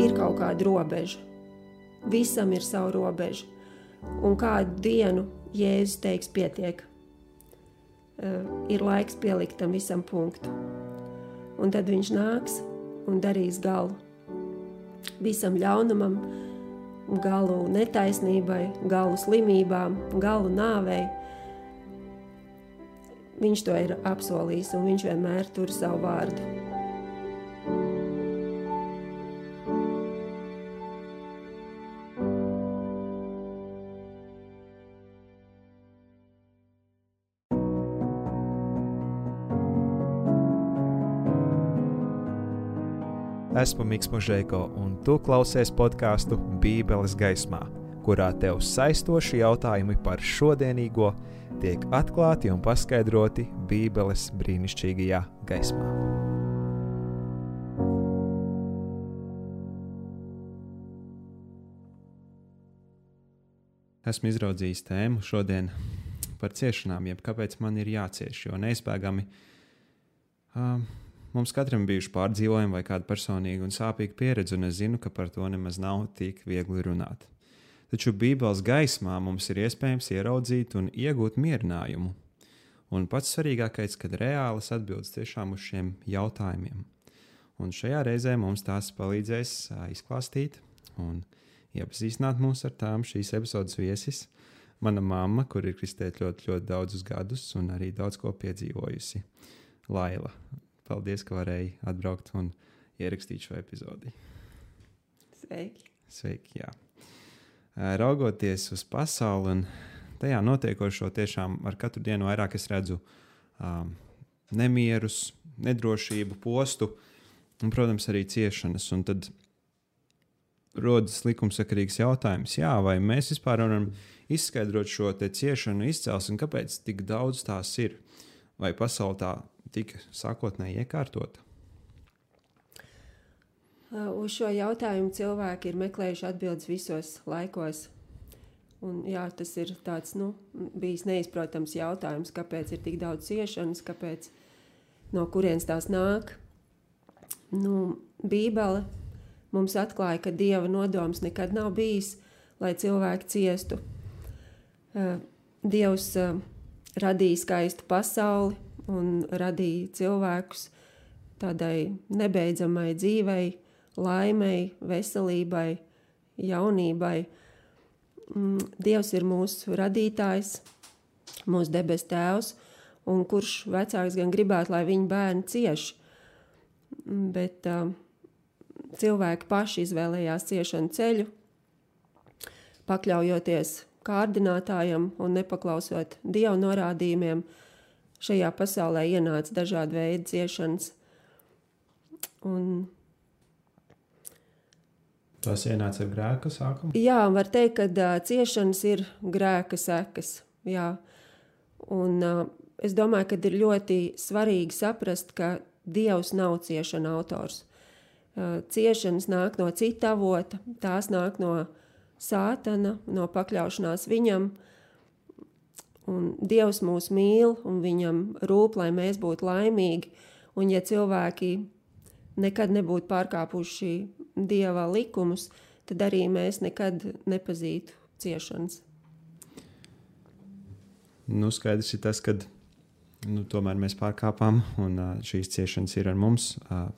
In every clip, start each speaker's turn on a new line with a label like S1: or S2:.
S1: ir kaut kāda robeža. Visam ir sava robeža. Un kādu dienu Jēzus teiks, pietiek. Uh, ir laiks pielikt tam visam punktu. Un tad viņš nāks un darīs galu visam ļaunumam, galu netaisnībai, galu slimībām, galu nāvei. Viņš to ir apsolījis, un viņš vienmēr tur savu vārdu.
S2: Esmu Mikls Mūžēko, un tu klausies podkāstu Bībeles gaismā, kurā tev saistoši jautājumi par šodienīgo tiek atklāti un paskaidroti Bībeles brīnišķīgajā gaismā. Esmu izraudzījis tēmu šodien par ciešanām, jeb kāpēc man ir jācieš, jo neizbēgami. Uh, Mums katram bijuši pārdzīvojumi vai kāda personīga un sāpīga pieredze, un es zinu, ka par to nemaz nav tik viegli runāt. Taču Bībeles gaismā mums ir iespējams ieraudzīt un iegūt mierinājumu. Un pats svarīgākais, kad reālas atbildes tiešām uz šiem jautājumiem. Un šajā reizē mums tās palīdzēs izklāstīt un iepazīstināt mūs ar tām šīs epizodes viesis. Mana mamma, kur ir kristēta ļoti, ļoti daudzus gadus un arī daudz ko piedzīvojusi. Laila, Paldies, ka varēji atbraukt un ierakstīt šo epizodi.
S1: Sveiki!
S2: Sveiki jā. Raugoties uz pasauli un tajā notiekošo, tiešām ar katru dienu vairāk es redzu um, nemierus, nedrošību, postu un, protams, arī ciešanas. Un tad rodas likumsakarīgs jautājums, jā, vai mēs vispār varam izskaidrot šo ciešanu izcelsmi, kāpēc tik daudz tās ir. Vai pasaule tā tika sākotnēji iekārtota?
S1: Uz šo jautājumu cilvēki ir meklējuši atbildes visos laikos. Un, jā, tas ir tāds, nu, bijis neizprotams jautājums, kāpēc ir tik daudz ciešanas, kāpēc, no kurienes tās nāk. Nu, Bībele mums atklāja, ka Dieva nodoms nekad nav bijis, lai cilvēki ciestu. Dievs radīja skaistu pasauli, un radīja cilvēkus tādai nebeidzamai dzīvei, laimei, veselībai, jaunībai. Mm, Dievs ir mūsu radītājs, mūsu debes tēvs, un kurš vecāks gan gribētu, lai viņa bērni cieš. Bet uh, cilvēki paši izvēlējās ciešanu ceļu, pakļaujoties kārdinātājam un nepaklausot dievu norādījumiem, uh, šajā pasaulē ienāca dažādi veidi ciešanas. Un,
S2: Tas ienāca ar grēka sākumu?
S1: Jā, var teikt, ka uh, ciešanas ir grēka sekas. Jā. Un, uh, es domāju, ka ir ļoti svarīgi saprast, ka Dievs nav ciešana autors. Uh, ciešanas nāk no cita avota, tās nāk no sātana, no pakļaušanās viņam. Uh, Un Dievs mūs mīl, un viņam rūp, lai mēs būtu laimīgi. Un, ja cilvēki nekad nebūtu pārkāpuši Dieva likumus, tad arī mēs nekad nepazītu ciešanas.
S2: Nu, skaidrs ir tas, ka nu, tomēr mēs pārkāpām, un šīs ciešanas ir ar mums,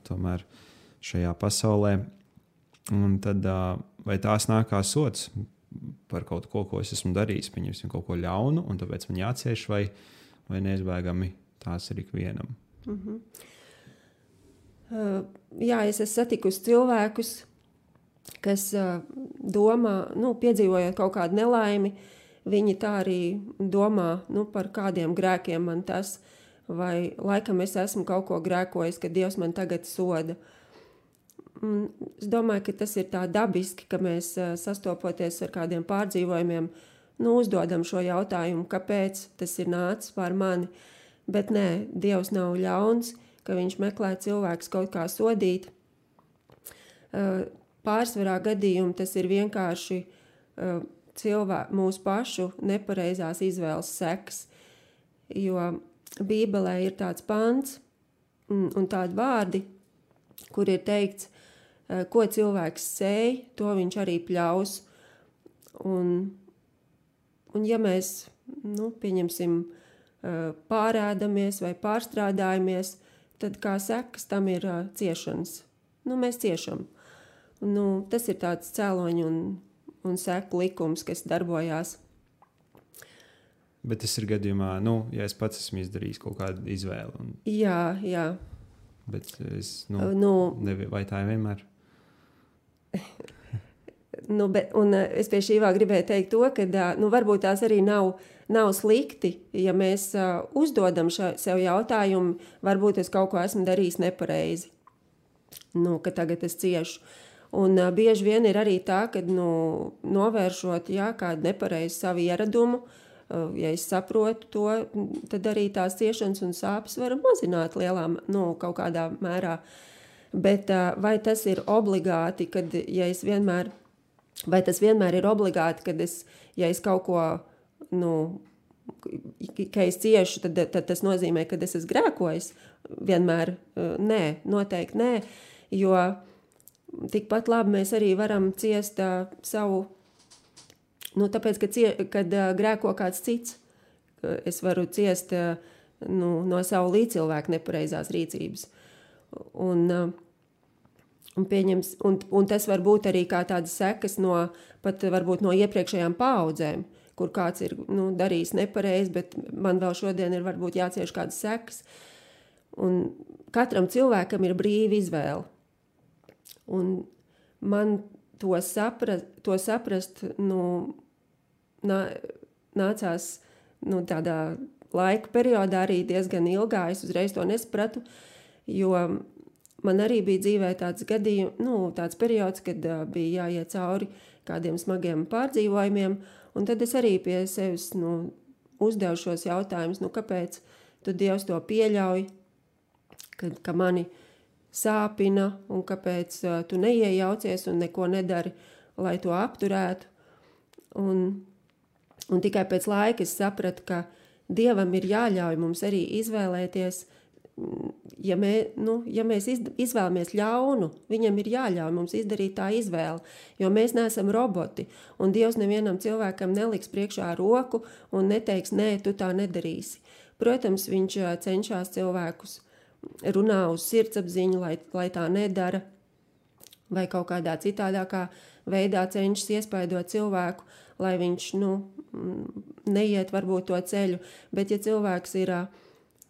S2: tomēr šajā pasaulē. Un tad, vai tās nāk kā sots? Par kaut ko, ko es esmu darījis, pieņemsim kaut ko ļaunu, un tāpēc man jācieš, vai, vai neizbēgami tās ir ikvienam. Mm -hmm.
S1: uh, jā, es esmu satikusi cilvēkus, kas uh, domā, nu, piedzīvojot kaut kādu nelaimi, viņi tā arī domā nu, par kādiem grēkiem man tas, vai laikam es esmu kaut ko grēkojis, ka Dievs man tagad soda. Uh, Es domāju, ka tas ir tā dabiski, ka mēs sastopoties ar kādiem pārdzīvojumiem, nu, uzdodam šo jautājumu, kāpēc tas ir nācis pār mani. Bet nē, Dievs nav ļauns, ka viņš meklē cilvēkus kaut kā sodīt. Pārsvarā gadījumā tas ir vienkārši cilvēku, mūsu pašu nepareizās izvēles sekas. Jo Bībelē ir tāds pants un tādi vārdi, kur ir teikts, ko cilvēks sēj, to viņš arī pļaus. Un, un ja mēs, nu, pieņemsim, uh, pārēdamies vai pārstrādājamies, tad kā sekas tam ir uh, ciešanas. Nu, mēs ciešam. Nu, tas ir tāds cēloņu un, un seku likums, kas darbojās.
S2: Bet tas ir gadījumā, nu, ja es pats esmu izdarījis kaut kādu izvēli. Un...
S1: Jā, jā.
S2: Bet es, nu,
S1: nu,
S2: nevi, vai tā ir vienmēr?
S1: nu, bet, un uh, es pie šī vēl gribēju teikt to, ka uh, nu, varbūt tās arī nav, nav slikti, ja mēs uh, uzdodam ša, sev jautājumu, varbūt es kaut ko esmu darījis nepareizi. Nu, ka tagad es ciešu. Un uh, bieži vien ir arī tā, ka nu, novēršot jā, kādu nepareizu savu ieradumu, uh, ja es saprotu to, tad arī tās ciešanas un sāpes var mazināt lielā, nu, kaut kādā mērā. Bet vai tas ir obligāti, kad ja es vienmēr, vai tas vienmēr ir obligāti, kad es, ja es kaut ko, nu, ka es ciešu, tad, tad tas nozīmē, ka es esmu grēkojis. Vienmēr nē, noteikti nē, jo tikpat labi mēs arī varam ciest uh, savu Nu, tāpēc, ka cie, kad uh, grēko kāds cits, es varu ciest uh, nu, no savu līdzcilvēku nepareizās rīcības. Un, uh, un, pieņems, un, un tas var būt arī tādas sekas no, no iepriekšējām paudzēm, kur kāds ir nu, darījis nepareizi, bet man vēl šodien ir varbūt jācieš kādas sekas. Un katram cilvēkam ir brīva izvēle. Un man to saprast, to saprast nu, nā, nācās nu, tādā laika periodā arī diezgan ilgā. Es uzreiz to nesapratu, jo man arī bija dzīvē tāds gadījums, nu, tāds periods, kad uh, bija jāiet cauri kādiem smagiem pārdzīvojumiem, un tad es arī pie sevis nu, uzdevu šos jautājumus, nu, kāpēc tu Dievs to pieļauj, kad, ka mani sāpina, un kāpēc uh, tu neiejaucies un neko nedari, lai to apturētu. Un Un tikai pēc laika es sapratu, ka Dievam ir jāļauj mums arī izvēlēties, mm, ja, mē, nu, ja mēs izvēlamies ļaunu, viņam ir jāļauj mums izdarīt tā izvēli, jo mēs neesam roboti, un Dievs nevienam cilvēkam neliks priekšā roku un neteiks, nē, tu tā nedarīsi. Protams, viņš cenšas cilvēkus runā uz sirdsapziņu, lai, lai tā nedara, vai kaut kādā citādākā veidā cenšas iespaidot cilvēku, lai viņš nu, neiet varbūt to ceļu. Bet ja cilvēks ir,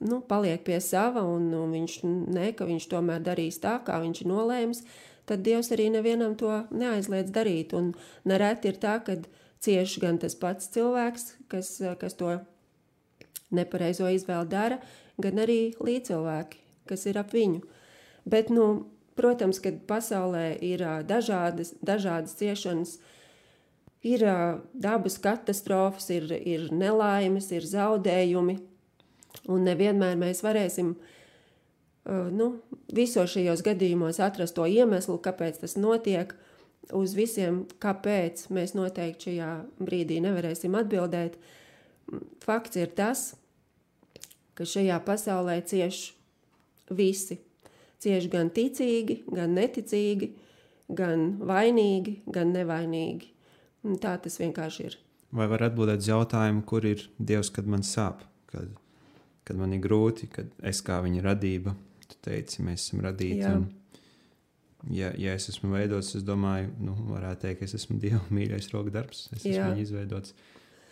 S1: nu, paliek pie sava un, un viņš ne, ka viņš tomēr darīs tā, kā viņš ir nolēmis, tad Dievs arī nevienam to neaizliedz darīt. Un nereti ir tā, ka cieši gan tas pats cilvēks, kas, kas to nepareizo izvēli dara, gan arī līdzcilvēki, kas ir ap viņu. Bet, nu, protams, ka pasaulē ir dažādas, dažādas ciešanas, Ir dabas katastrofas, ir, ir nelaimes, ir zaudējumi, un nevienmēr mēs varēsim nu, visos šajos gadījumos atrast to iemeslu, kāpēc tas notiek. Uz visiem, kāpēc mēs noteikti šajā brīdī nevarēsim atbildēt. Fakts ir tas, ka šajā pasaulē cieš visi. Cieš gan ticīgi, gan neticīgi, gan vainīgi, gan nevainīgi. Un tā tas vienkārši ir.
S2: Vai var atbildēt uz jautājumu, kur ir Dievs, kad man sāp, kad, kad man ir grūti, kad es kā viņa radība, tu teici, mēs esam radīti. Un, ja, ja es esmu veidots, es domāju, nu, varētu teikt, ka es esmu Dieva mīļais roka darbs. Es esmu Jā. izveidots,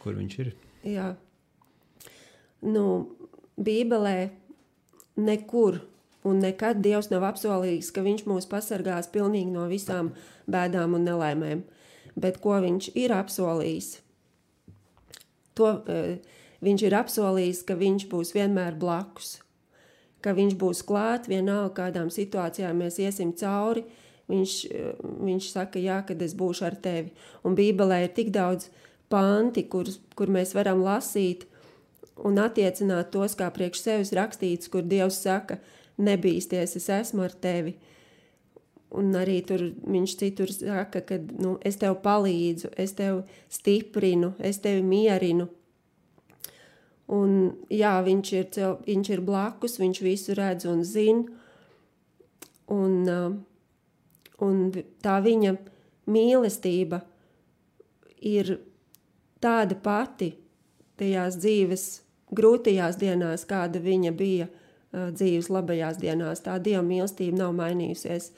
S2: kur viņš ir.
S1: Jā. Nu, Bībelē nekur un nekad Dievs nav apsolījis, ka viņš mūs pasargās pilnīgi no visām bēdām un nelaimēm. Bet ko viņš ir apsolījis. To, uh, viņš ir apsolījis, ka viņš būs vienmēr blakus, ka viņš būs klāt vienalga kādām situācijām mēs iesim cauri. Viņš, viņš saka, jā, kad es būšu ar tevi. Un Bībelē ir tik daudz panti, kur, kur mēs varam lasīt un attiecināt tos kā priekš sevis rakstīts, kur Dievs saka, nebīsties, es esmu ar tevi. Un arī tur viņš citur saka, ka nu, es tev palīdzu, es tev stiprinu, es tevi mierinu. Un, jā, viņš ir, viņš ir blakus, viņš visu redz un zina. Un, un tā viņa mīlestība ir tāda pati tajās dzīves grūtajās dienās, kāda viņa bija dzīves labajās dienās. Tā Dieva mīlestība nav mainījusies.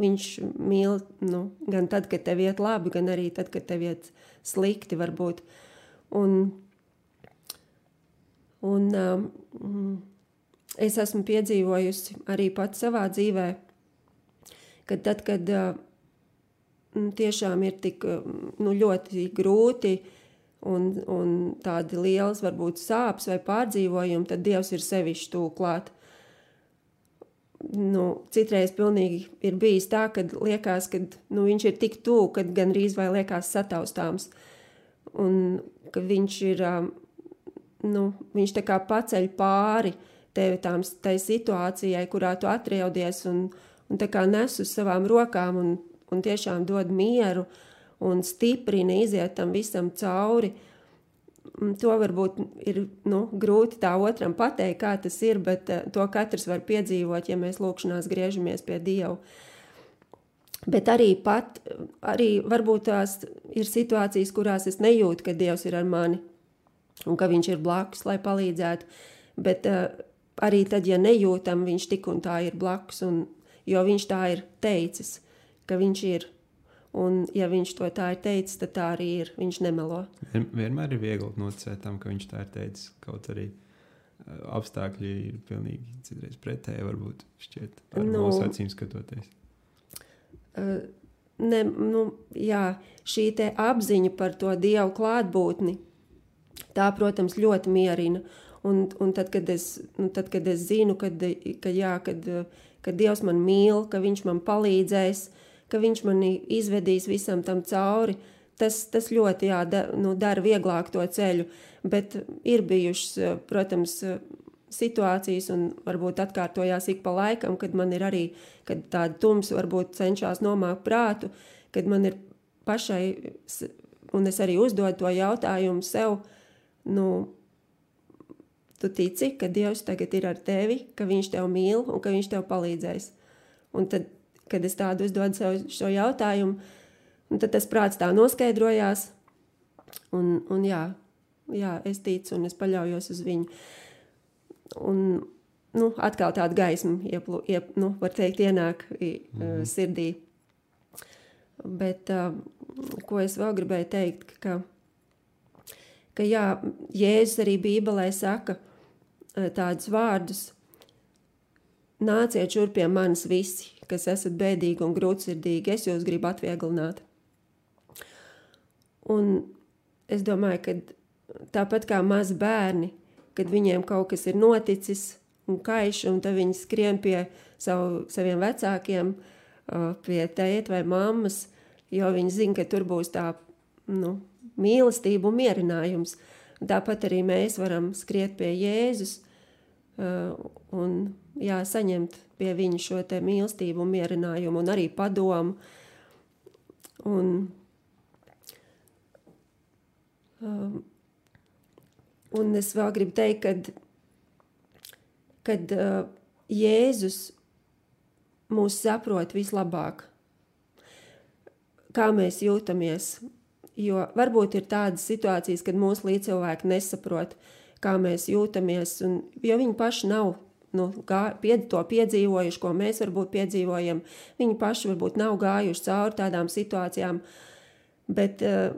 S1: Viņš mīl nu, gan tad, kad tev iet labi, gan arī tad, kad tev iet slikti varbūt. Un, un um, es esmu piedzīvojusi arī pats savā dzīvē, ka tad, kad uh, tiešām ir tik nu, ļoti grūti un, un tādi liels, varbūt sāpes vai pārdzīvojumi, tad Dievs ir sevišķi tūklāt. Nu, citreiz pilnīgi ir bijis tā, ka liekas, ka nu, viņš ir tik tuvu, ka gandrīz vai liekas sataustāms. Un ka viņš ir, nu, viņš tā kā paceļ pāri tevi tām, tai situācijai, kurā tu atrodies un, un tā kā nes uz savām rokām un, un tiešām dod mieru. Un stiprina iziet tam visam cauri. To varbūt ir nu, grūti tā otram pateikt, kā tas ir, bet uh, to katrs var piedzīvot, ja mēs lūkšanās griežamies pie Dieva. Bet arī pat, arī varbūt tās ir situācijas, kurās es nejūtu, ka Dievs ir ar mani un ka Viņš ir blakus, lai palīdzētu. Bet uh, arī tad, ja nejūtam, Viņš tik un tā ir blakus, un, jo Viņš tā ir teicis, ka Viņš ir Un, ja viņš to tā ir teicis, tad tā arī ir. Viņš nemelo.
S2: Vien, vienmēr ir viegli noticēt tam, ka viņš tā ir teicis. Kaut arī uh, apstākļi ir pilnīgi citreiz pretēji, varbūt šķiet, ar nu, mūsu acīm skatoties.
S1: Uh, ne, nu, jā, šī apziņa par to dievu klātbūtni, tā, protams, ļoti mierina. Un, un tad, kad es, nu, tad, kad es zinu, kad, ka, jā, kad, kad Dievs man mīl, ka Viņš man palīdzēs, ka viņš mani izvedīs visam tam cauri. Tas, tas ļoti jā, da, nu, dara vieglāk to ceļu, bet ir bijušas, protams, situācijas, un varbūt atkārtojās ik pa laikam, kad man ir arī tāda tumsa, varbūt cenšas nomākt prātu, kad man ir pašai, un es arī uzdodu to jautājumu sev, nu, tu tici, ka Dievs tagad ir ar tevi, ka Viņš tev mīl un ka Viņš tev palīdzēs. Un tad kad es tādu uzdodu sev šo jautājumu, tad tas prāts tā noskaidrojās. Un, un jā, jā, es ticu un es paļaujos uz viņu. Un, nu, atkal tāda gaisma, ieplu, iep, nu, var teikt, ienāk mm sirdī. Bet uh, ko es vēl gribēju teikt, ka, ka jā, Jēzus arī Bībelē saka tādus vārdus: Nāciet šurp pie manis visi, kas esat bēdīgi un grūtsirdīgi, es jūs gribu atvieglināt. Un es domāju, ka tāpat kā mazi bērni, kad viņiem kaut kas ir noticis un kaiš, un tad viņi skrien pie savu, saviem vecākiem, pie tēta vai mammas, jo viņi zina, ka tur būs tā nu, mīlestība un mierinājums. Tāpat arī mēs varam skriet pie Jēzus un jā, saņemt pie viņa šo mīlestību, un mierinājumu un arī padomu. Un, um, un es vēl gribu teikt, kad, kad uh, Jēzus mūs saprot vislabāk, kā mēs jūtamies. Jo varbūt ir tādas situācijas, kad mūsu līdzcilvēki nesaprot, kā mēs jūtamies, un, jo viņi paši nav nu, gā, pied, to piedzīvojuši, ko mēs varbūt piedzīvojam. Viņi paši varbūt nav gājuši cauri tādām situācijām, bet uh,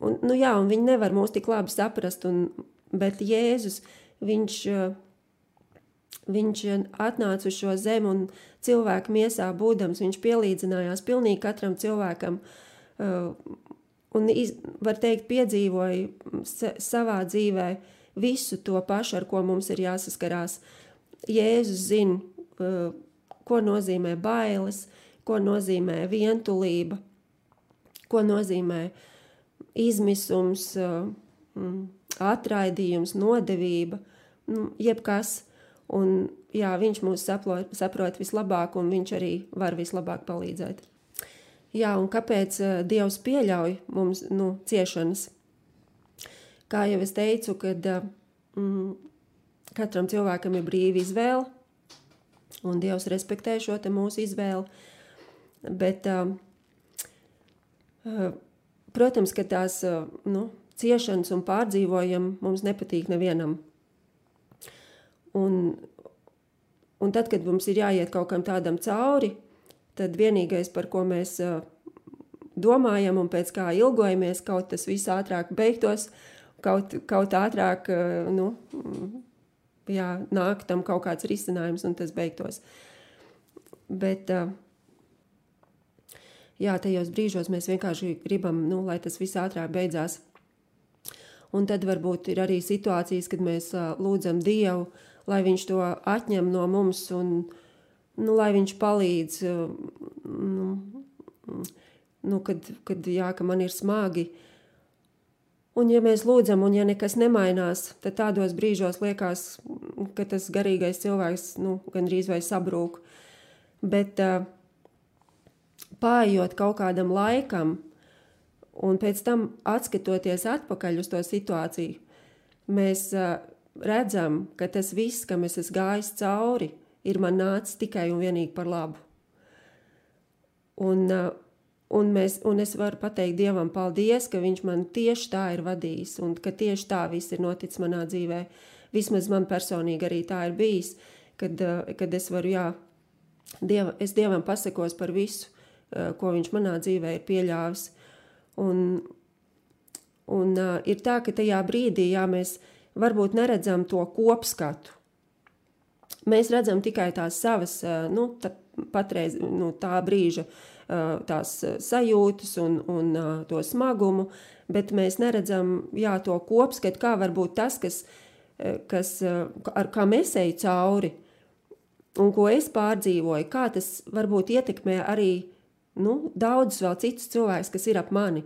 S1: un, nu, jā, un viņi nevar mūs tik labi saprast. Un, bet Jēzus, viņš, uh, viņš atnāca uz šo zemi un cilvēku miesā būdams, viņš pielīdzinājās pilnīgi katram cilvēkam. Uh, un, iz, var teikt, piedzīvoja savā dzīvē visu to pašu, ar ko mums ir jāsaskarās. Jēzus zina, uh, ko nozīmē bailes, ko nozīmē vientulība, ko nozīmē izmisums, mm, atraidījums, nodevība, nu, jebkas. Un, jā, viņš mūs saprot, saprot vislabāk, un viņš arī var vislabāk palīdzēt. Jā, un kāpēc uh, Dievs pieļauj mums nu, ciešanas? Kā jau es teicu, kad mm, Katram cilvēkam ir brīva izvēle, un Dievs respektē šo mūsu izvēli. Bet, uh, protams, ka tās uh, nu, ciešanas un pārdzīvojumi mums nepatīk nevienam. Un, un tad, kad mums ir jāiet kaut kam tādam cauri, tad vienīgais, par ko mēs domājam un pēc kā ilgojamies, kaut tas viss ātrāk beigtos, kaut, kaut ātrāk nu, jā, nāk tam kaut kāds risinājums un tas beigtos. Bet jā, tajos brīžos mēs vienkārši gribam, nu, lai tas viss ātrāk beidzās. Un tad varbūt ir arī situācijas, kad mēs lūdzam Dievu, lai Viņš to atņem no mums un nu, lai Viņš palīdz. Uh, nu, nu, kad, kad, jā, ka man ir smagi, Un, ja mēs lūdzam, un ja nekas nemainās, tad tādos brīžos liekas, ka tas garīgais cilvēks nu, gandrīz vai sabrūk. Bet uh, pājot kaut kādam laikam, un pēc tam atskatoties atpakaļ uz to situāciju, mēs uh, redzam, ka tas viss, kam es esmu gājis cauri, ir man nācis tikai un vienīgi par labu. Un, uh, Un, mēs, un es varu pateikt Dievam, paldies, ka Viņš man tieši tā ir vadījis, un ka tieši tā viss ir noticis manā dzīvē. Vismaz man personīgi arī tā ir bijis, kad, eh, kad es varu, jā, Dieva, es Dievam pasakos par visu, eh, ko Viņš manā dzīvē ir pieļāvis. Un, un uh, ir tā, ka tajā brīdī, jā, mēs varbūt neredzam to kopskatu. Mēs redzam tikai tās savas, uh, nu, tā, patreiz, nu, tā brīža uh, tās sajūtas un, un to smagumu, bet mēs neredzam jā, to kopskatu, kā var būt tas, kas, kas, ar kā mēs ejam cauri un ko es pārdzīvoju, kā tas varbūt ietekmē arī nu, daudzus vēl citus cilvēkus, kas ir ap mani.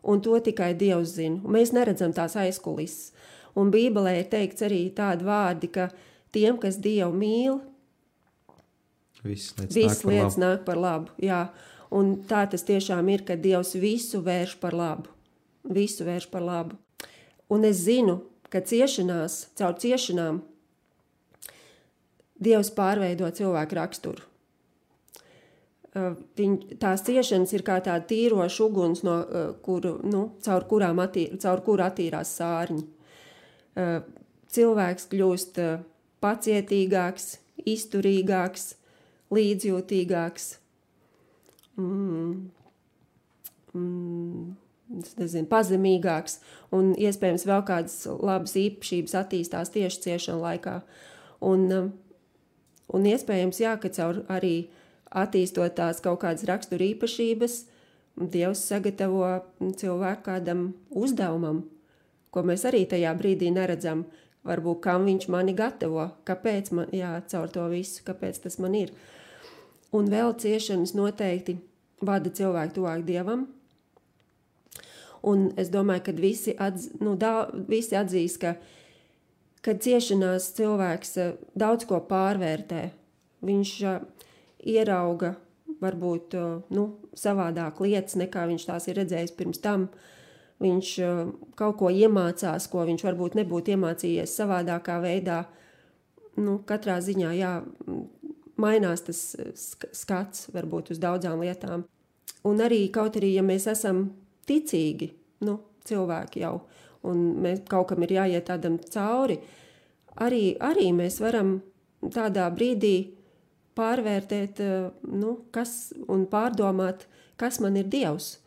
S1: Un to tikai Dievs zina. Mēs neredzam tās aizkulisses. Un Bībelē ir teikts arī tādi vārdi, ka tiem, kas Dievu mīl,
S2: visas lietas,
S1: visas
S2: nāk, par
S1: lietas nāk par labu. Jā. Un tā tas tiešām ir, ka Dievs visu vērš par labu. Visu vērš par labu. Un es zinu, ka ciešanās, caur ciešanām, Dievs pārveido cilvēku raksturu. Uh, Viņ, tās ciešanas ir kā tāda tīroša uguns, no, uh, kuru, nu, caur, kurām attīr, caur kuru attīrās sārņi. Uh, cilvēks kļūst pacietīgāks, izturīgāks, līdzjūtīgāks, mm, mm, nezinu, pazemīgāks, un iespējams vēl kādas labas īpašības attīstās tieši ciešanu laikā. Un, um, un iespējams, jā, ka caur arī attīstot tās kaut kādas rakstura īpašības, Dievs sagatavo cilvēku kādam uzdevumam, ko mēs arī tajā brīdī neredzam. Varbūt kam viņš mani gatavo, kāpēc man jā, caur to visu, kāpēc tas man ir. Un vēl ciešanas noteikti vada cilvēku tuvāk dievam. Un es domāju, ka visi, atz, nu, da, visi atzīs, ka kad ciešanās cilvēks eh, daudz ko pārvērtē. Viņš uh, ierauga varbūt uh, nu, savādāk lietas, nekā viņš tās ir redzējis pirms tam. Viņš uh, kaut ko iemācās, ko viņš varbūt nebūtu iemācījies savādākā veidā. Nu, katrā ziņā, jā, mainās tas eh, skats varbūt uz daudzām lietām. Un arī kaut arī, ja mēs esam ticīgi, nu, cilvēki jau, un mēs kaut kam ir jāiet tādam cauri, arī, arī mēs varam tādā brīdī pārvērtēt, eh, nu, kas un pārdomāt, kas man ir Dievs.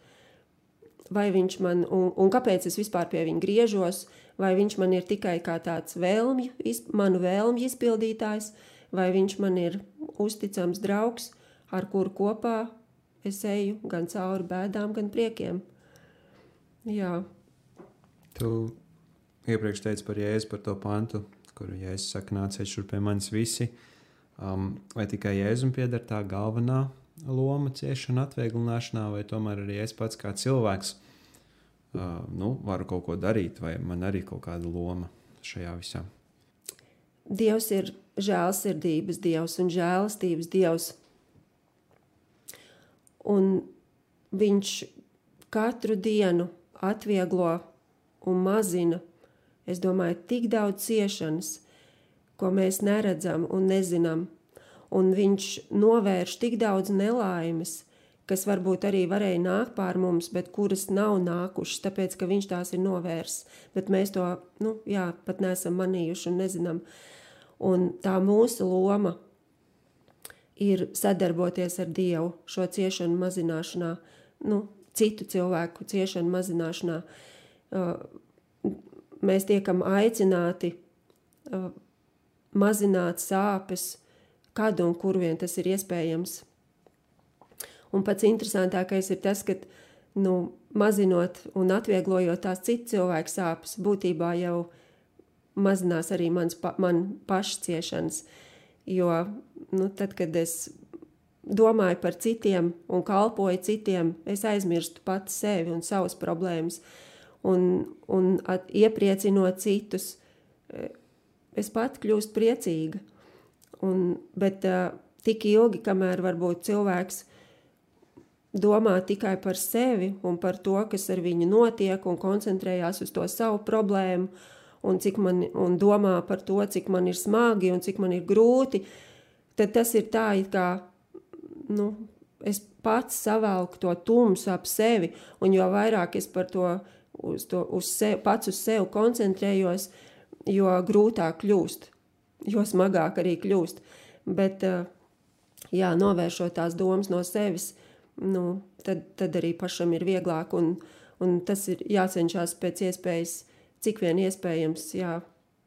S1: Vai viņš man, un, un kāpēc es vispār pie viņa griežos, vai viņš man ir tikai kā tāds vēlmju, manu vēlmju izpildītājs, vai viņš man ir uzticams draugs, ar kuru kopā es eju gan cauri bēdām, gan priekiem. Jā.
S2: Tu iepriekš teici par jēzu, par to pantu, kur jēzus saka, nāciet šur pie manis visi. Um, vai tikai jēzum pieder tā galvenā loma ciešanu atvieglināšanā, vai tomēr arī es pats kā cilvēks uh, nu, varu kaut ko darīt, vai man arī kaut kāda loma šajā visā?
S1: Dievs ir žēlsirdības dievs un žēlastības dievs. Un viņš katru dienu atvieglo un mazina, es domāju, tik daudz ciešanas, ko mēs neredzam un nezinām. Un viņš novērš tik daudz nelaimes, kas varbūt arī varēja nākt pār mums, bet kuras nav nākušas, tāpēc ka viņš tās ir novērsis. Bet mēs to nu, jā, pat neesam manījuši un nezinām. Un tā mūsu loma ir sadarboties ar Dievu šo ciešanu mazināšanā, nu, citu cilvēku ciešanu mazināšanā. Uh, mēs tiekam aicināti uh, mazināt sāpes, kad un kur vien tas ir iespējams Un pats interesantākais ir tas, ka nu, mazinot un atvieglojot tās citu cilvēku sāpes, būtībā jau mazinās arī mans, pa, man pašas ciešanas. Jo nu, tad, kad es domāju par citiem un kalpoju citiem, es aizmirstu pats sevi un savas problēmas. Un, un at, iepriecinot citus, es pat kļūstu priecīga. Un, bet uh, tik ilgi, kamēr varbūt cilvēks domā tikai par sevi un par to, kas ar viņu notiek, un koncentrējās uz to savu problēmu, un, man, un domā par to, cik man ir smagi un cik man ir grūti, tad tas ir tā, it kā nu, es pats savelku to tumsu ap sevi, un jo vairāk es par to, uz to uz sevi, pats uz sevi koncentrējos, jo grūtāk kļūst, jo smagāk arī kļūst. Bet, jā, novēršot tās domas no sevis, nu, tad, tad arī pašam ir vieglāk. Un, un tas ir jācenšas pēc iespējas, cik vien iespējams, jā,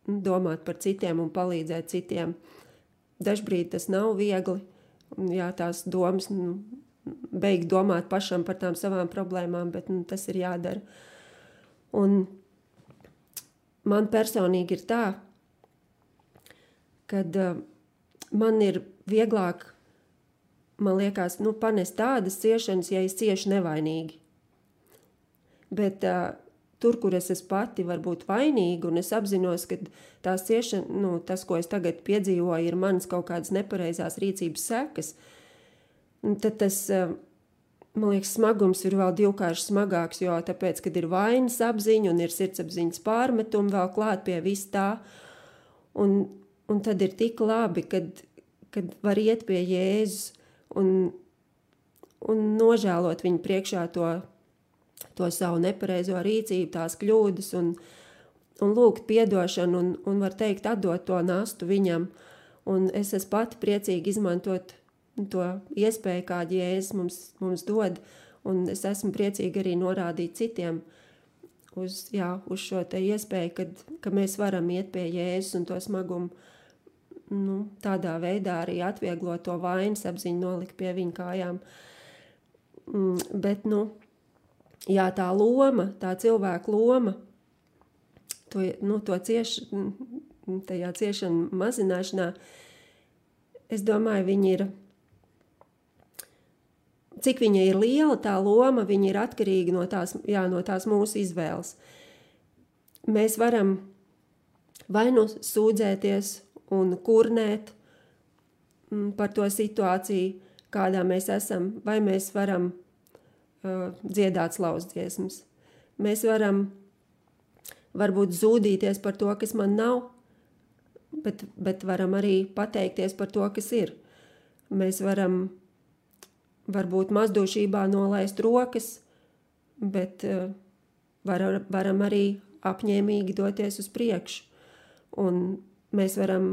S1: domāt par citiem un palīdzēt citiem. Dažbrīd tas nav viegli, jā, tās domas, nu, beigt domāt pašam par tām savām problēmām, bet nu, tas ir jādara. Un man personīgi ir tā, kad uh, man ir vieglāk man liekas, nu, panest tādas ciešanas, ja es ciešu nevainīgi. Bet uh, tur, kur es esmu pati varbūt vainīga, un es apzinos, ka tās ciešana, nu, tas, ko es tagad piedzīvoju, ir manas kaut kādas nepareizās rīcības sekas, tad tas, uh, man liekas, smagums ir vēl divkārši smagāks, jo tāpēc, kad ir vainas apziņa un ir sirdsapziņas pārmetumi vēl klāt pie vis tā, un, un tad ir tik labi, kad, kad var iet pie Jēzus, un, un nožēlot viņu priekšā to, to savu nepareizo rīcību, tās kļūdas, un, un lūgt atdošanu, un, un var teikt, atdot to nastu viņam. Un es esmu pati priecīgi izmantot to iespēju, kādu jēzus mums, mums dod, un es esmu priecīgi arī norādīt citiem uz, jā, uz šo iespēju, kad, ka mēs varam iet pie jēzus un to smagumu nu, tādā veidā arī atvieglot to vainas apziņu, nolikt pie viņa kājām. Mm, bet, nu, jā, tā loma, tā cilvēka loma, to, nu, to cieš, mm, tajā ciešanu mazināšanā, es domāju, viņi ir, cik viņa ir liela, tā loma, viņa ir atkarīga no tās, jā, no tās mūsu izvēles. Mēs varam vai nu sūdzēties un kurnēt mm, par to situāciju, kādā mēs esam, vai mēs varam uh, dziedāt slauzdziesmas. Mēs varam varbūt zūdīties par to, kas man nav, bet, bet varam arī pateikties par to, kas ir. Mēs varam varbūt mazdošībā nolaist rokas, bet uh, var, varam arī apņēmīgi doties uz priekšu. Un mēs varam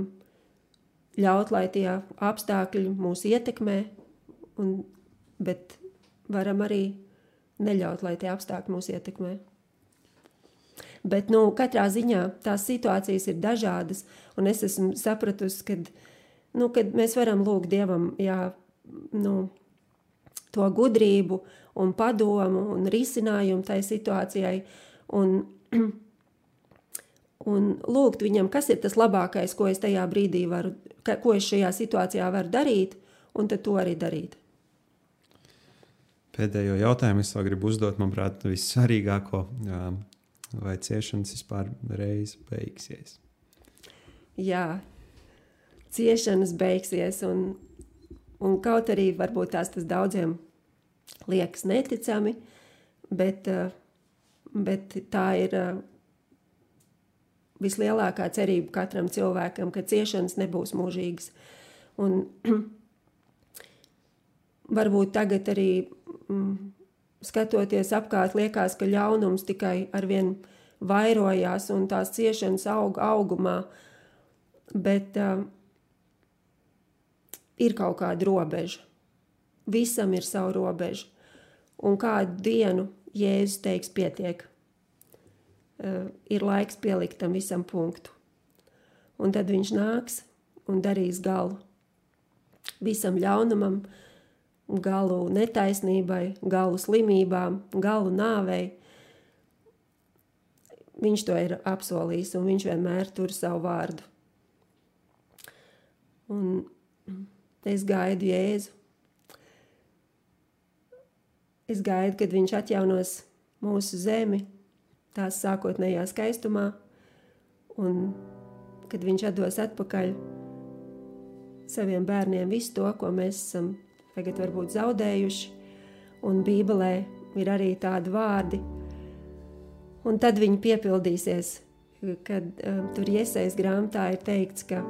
S1: ļaut, lai tie apstākļi mūs ietekmē, un, bet varam arī neļaut, lai tie apstākļi mūs ietekmē. Bet nu, katrā ziņā tās situācijas ir dažādas, un es esmu sapratusi, ka nu, mēs varam lūgt Dievam jā, nu, to gudrību, un padomu un risinājumu tai situācijai. Un, un lūgt viņam, kas ir tas labākais, ko es tajā brīdī varu, ka, ko es šajā situācijā varu darīt, un tad to arī darīt.
S2: Pēdējo jautājumu es vēl gribu uzdot, manuprāt, vissvarīgāko. Vai ciešanas vispār reiz beigsies?
S1: Jā, ciešanas beigsies, un, un kaut arī varbūt tās tas daudziem liekas neticami, bet, bet tā ir vislielākā cerība katram cilvēkam, ka ciešanas nebūs mūžīgas. Un, varbūt tagad arī mm, skatoties apkārt, liekas, ka ļaunums tikai arvien vairojās un tās ciešanas aug augumā, bet uh, ir kaut kāda robeža. Visam ir sava robeža. Un kādu dienu Jēzus teiks, pietiek. Uh, ir laiks pielikt tam visam punktu. Un tad viņš nāks un darīs galu visam ļaunumam, galu netaisnībai, galu slimībām, galu nāvei. Viņš to ir apsolījis, un viņš vienmēr tur savu vārdu. Un es gaidu Jēzu. Es gaidu, kad viņš atjaunos mūsu zemi, tās sākotnējā skaistumā, un kad viņš atdos atpakaļ saviem bērniem visu to, ko mēs esam tagad varbūt zaudējuši, un Bībelē ir arī tādi vārdi, un tad viņi piepildīsies, kad um, tur iesaist grāmatā ir teikts, ka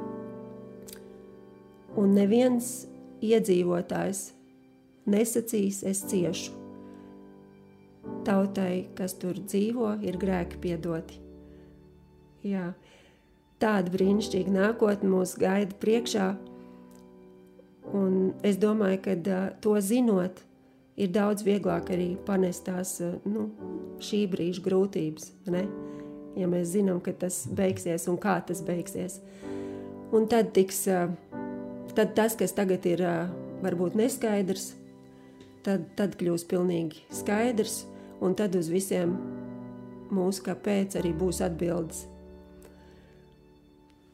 S1: un neviens iedzīvotājs nesacīs, es ciešu. Tautai, kas tur dzīvo, ir grēki piedoti. Jā, tāda brīnišķīga nākotne mūs gaida priekšā, Un es domāju, ka uh, to zinot, ir daudz vieglāk arī panest tās uh, nu, šī brīža grūtības. Ne? Ja mēs zinām, ka tas beigsies un kā tas beigsies. Un tad, tiks, uh, tad tas, kas tagad ir varbūt neskaidrs, tad, tad kļūs pilnīgi skaidrs, un tad uz visiem mūsu kāpēc arī būs atbildes.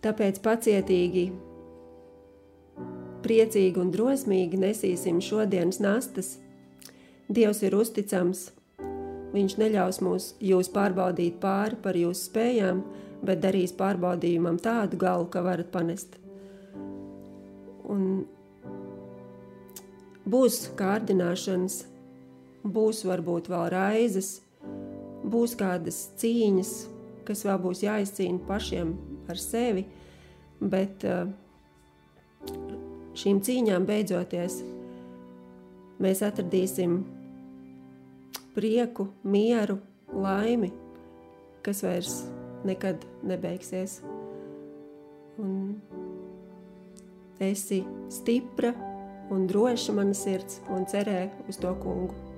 S1: Tāpēc pacietīgi priecīgi un drosmīgi nesīsim šodienas nastas. Dievs ir uzticams. Viņš neļaus mūs jūs pārbaudīt pāri par jūsu spējām, bet darīs pārbaudījumam tādu galu, ka varat panest. Un būs kārdināšanas, būs varbūt vēl raizes, būs kādas cīņas, kas vēl būs jāizcīna pašiem ar sevi, bet uh, šīm cīņām beidzoties, mēs atradīsim prieku, mieru, laimi, kas vairs nekad nebeigsies. Un esi stipra un droša mana sirds un cerē uz to kungu.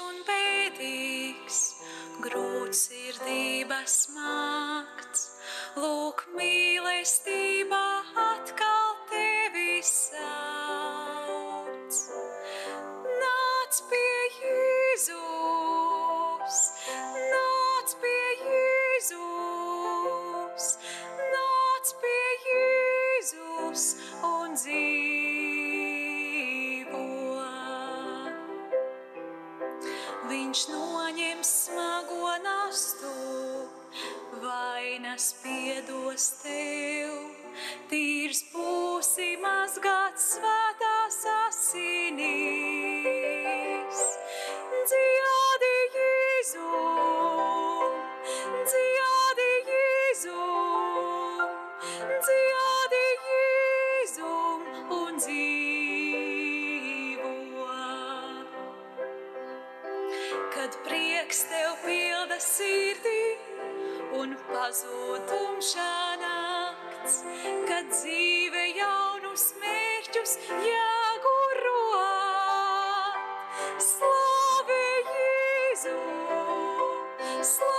S3: un bēdīgs, grūts sirdības makts. Lūk, mīlestība atkal tevi sauc. Nāc pie Jēzus, nāc pie Jēzus, nāc pie Jēzus. viņš noņem smago nastu, vainas piedos tev, tīrs pūlis. sirdī un pazūtam šānakts, kad dzīve jaunus mērķus jāguro. Slāve Jēzu! Slāve!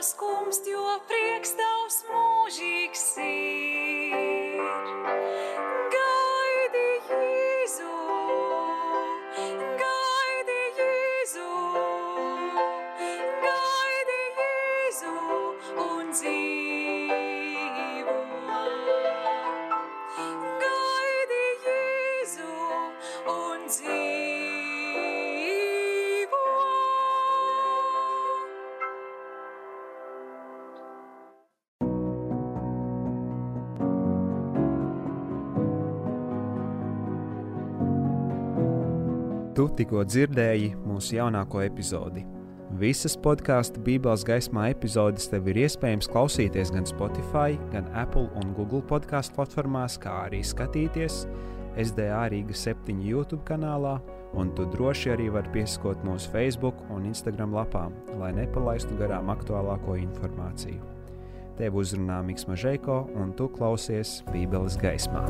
S3: Jānoskumst, jo prieks tavs mūžīgs ir. Gaidi Jēzu, gaidi Jēzu, gaidi Jēzu un dzīvo. Gaidi Jēzu un dzīvo.
S2: Tu tikko dzirdēji mūsu jaunāko epizodi. Visas podkāstu Bībeles gaismā epizodes tev ir iespējams klausīties gan Spotify, gan Apple un Google podkāstu platformās, kā arī skatīties SDA Rīga 7 YouTube kanālā, un tu droši arī vari pieskot mūsu Facebook un Instagram lapām, lai nepalaistu garām aktuālāko informāciju. Tev uzrunā Mikls Mažēko, un tu klausies Bībeles gaismā.